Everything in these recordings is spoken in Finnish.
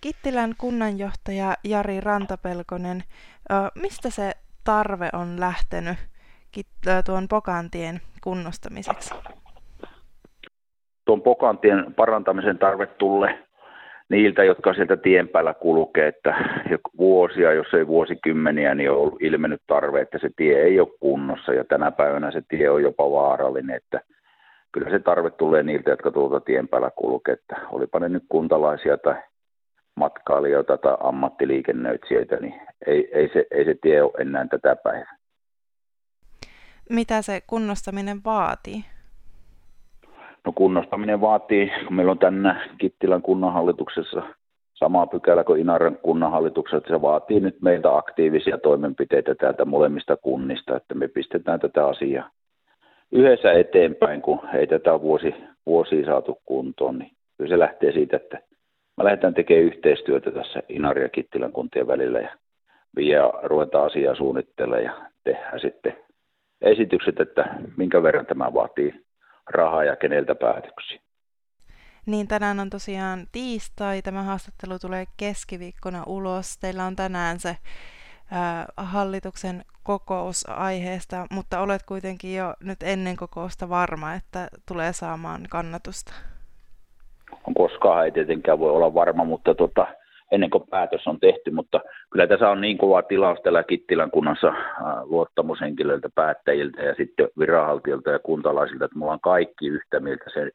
Kittilän kunnanjohtaja Jari Rantapelkonen, mistä se tarve on lähtenyt tuon Pokantien kunnostamiseksi? Tuon Pokantien parantamisen tarve tulee niiltä, jotka sieltä tien päällä kulkee, että vuosia, jos ei vuosikymmeniä, niin on ollut ilmennyt tarve, että se tie ei ole kunnossa ja tänä päivänä se tie on jopa vaarallinen, että kyllä se tarve tulee niiltä, jotka tuolta tien päällä kulkee, että olipa ne nyt kuntalaisia tai matkailijoita tai ammattiliikennöitsijöitä, niin ei, ei, se, ei se tie ole enää tätä päivää. Mitä se kunnostaminen vaatii? No kunnostaminen vaatii, kun meillä on tänne Kittilän kunnanhallituksessa sama pykälä kuin Inaran kunnanhallituksessa, se vaatii nyt meiltä aktiivisia toimenpiteitä täältä molemmista kunnista, että me pistetään tätä asiaa yhdessä eteenpäin, kun ei tätä vuosi, vuosia saatu kuntoon, niin kyllä se lähtee siitä, että me lähdetään tekemään yhteistyötä tässä Inaria ja Kittilän kuntien välillä ja vielä ruvetaan asiaa suunnittelemaan ja tehdään sitten esitykset, että minkä verran tämä vaatii rahaa ja keneltä päätöksiä. Niin tänään on tosiaan tiistai, tämä haastattelu tulee keskiviikkona ulos. Teillä on tänään se hallituksen kokous aiheesta, mutta olet kuitenkin jo nyt ennen kokousta varma, että tulee saamaan kannatusta. Koskaan ei tietenkään voi olla varma, mutta tota, ennen kuin päätös on tehty, mutta kyllä tässä on niin kova tilaus tällä Kittilän kunnassa luottamushenkilöiltä, päättäjiltä ja sitten viranhaltijoilta ja kuntalaisilta, että mulla on kaikki yhtä mieltä sen,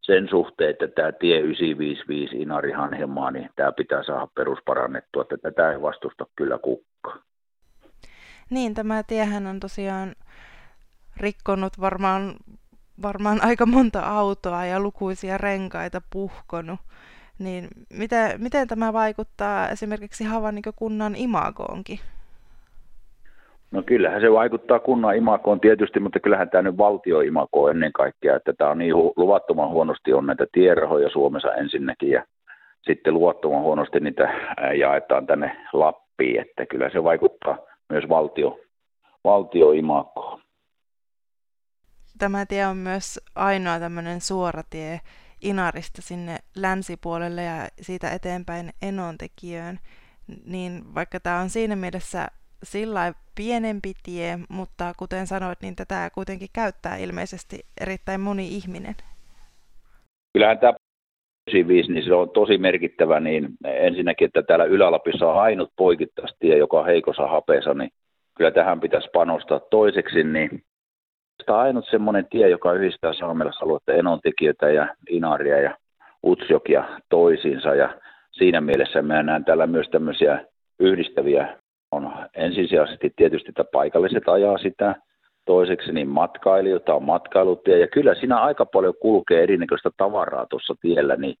sen suhteen, että tämä tie 955 Inari Hanhemaa, niin tämä pitää saada perusparannettua, että tätä ei vastusta kyllä kukka. Niin, tämä tiehän on tosiaan rikkonut varmaan, varmaan aika monta autoa ja lukuisia renkaita puhkonut. Niin miten, miten tämä vaikuttaa esimerkiksi Havanikö kunnan imagoonkin? No kyllähän se vaikuttaa kunnan imakoon tietysti, mutta kyllähän tämä nyt valtioimako ennen kaikkea, että tämä on niin luvattoman huonosti on näitä tierahoja Suomessa ensinnäkin ja sitten luvattoman huonosti niitä jaetaan tänne Lappiin, että kyllä se vaikuttaa myös valtio, valtioimakoon. Tämä tie on myös ainoa tämmöinen suora tie Inarista sinne länsipuolelle ja siitä eteenpäin Enontekijöön, niin vaikka tämä on siinä mielessä sillä pienempi tie, mutta kuten sanoit, niin tätä kuitenkin käyttää ilmeisesti erittäin moni ihminen. Kyllähän tämä 95, niin se on tosi merkittävä, niin ensinnäkin, että täällä Ylä-Lapissa on ainut poikittaistie, joka on heikossa hapeessa, niin kyllä tähän pitäisi panostaa toiseksi, niin Tämä on ainut semmoinen tie, joka yhdistää saamelaisaluetta enontekijöitä ja inaria ja utsjokia toisiinsa. Ja siinä mielessä mä näen täällä myös tämmöisiä yhdistäviä. On ensisijaisesti tietysti, että paikalliset ajaa sitä, toiseksi niin matkailijoita on matkailutie, ja kyllä siinä aika paljon kulkee erinäköistä tavaraa tuossa tiellä, niin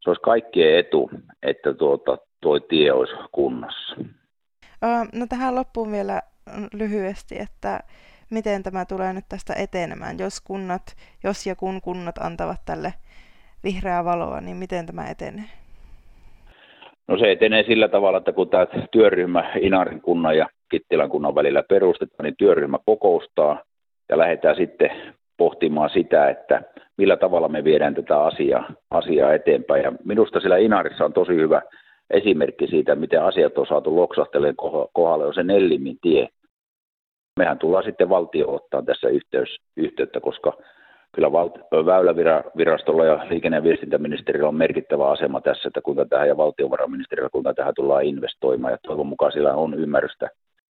se olisi kaikkien etu, että tuota, tuo tie olisi kunnossa. No tähän loppuun vielä lyhyesti, että miten tämä tulee nyt tästä etenemään, jos kunnat, jos ja kun kunnat antavat tälle vihreää valoa, niin miten tämä etenee? No se etenee sillä tavalla, että kun tämä työryhmä Inarin kunnan ja Kittilän kunnan välillä perustetaan, niin työryhmä kokoustaa ja lähdetään sitten pohtimaan sitä, että millä tavalla me viedään tätä asiaa, asiaa eteenpäin. Ja minusta sillä Inarissa on tosi hyvä esimerkki siitä, miten asiat on saatu loksahteleen kohdalle, on se Nellimin tie. Mehän tullaan sitten valtio ottaa tässä yhteys, yhteyttä, koska kyllä val- Väylävirastolla ja liikenne- ja viestintäministerillä on merkittävä asema tässä, että kuinka tähän ja valtiovarainministerillä kuinka tähän tullaan investoimaan. Ja toivon mukaan sillä on ymmärrystä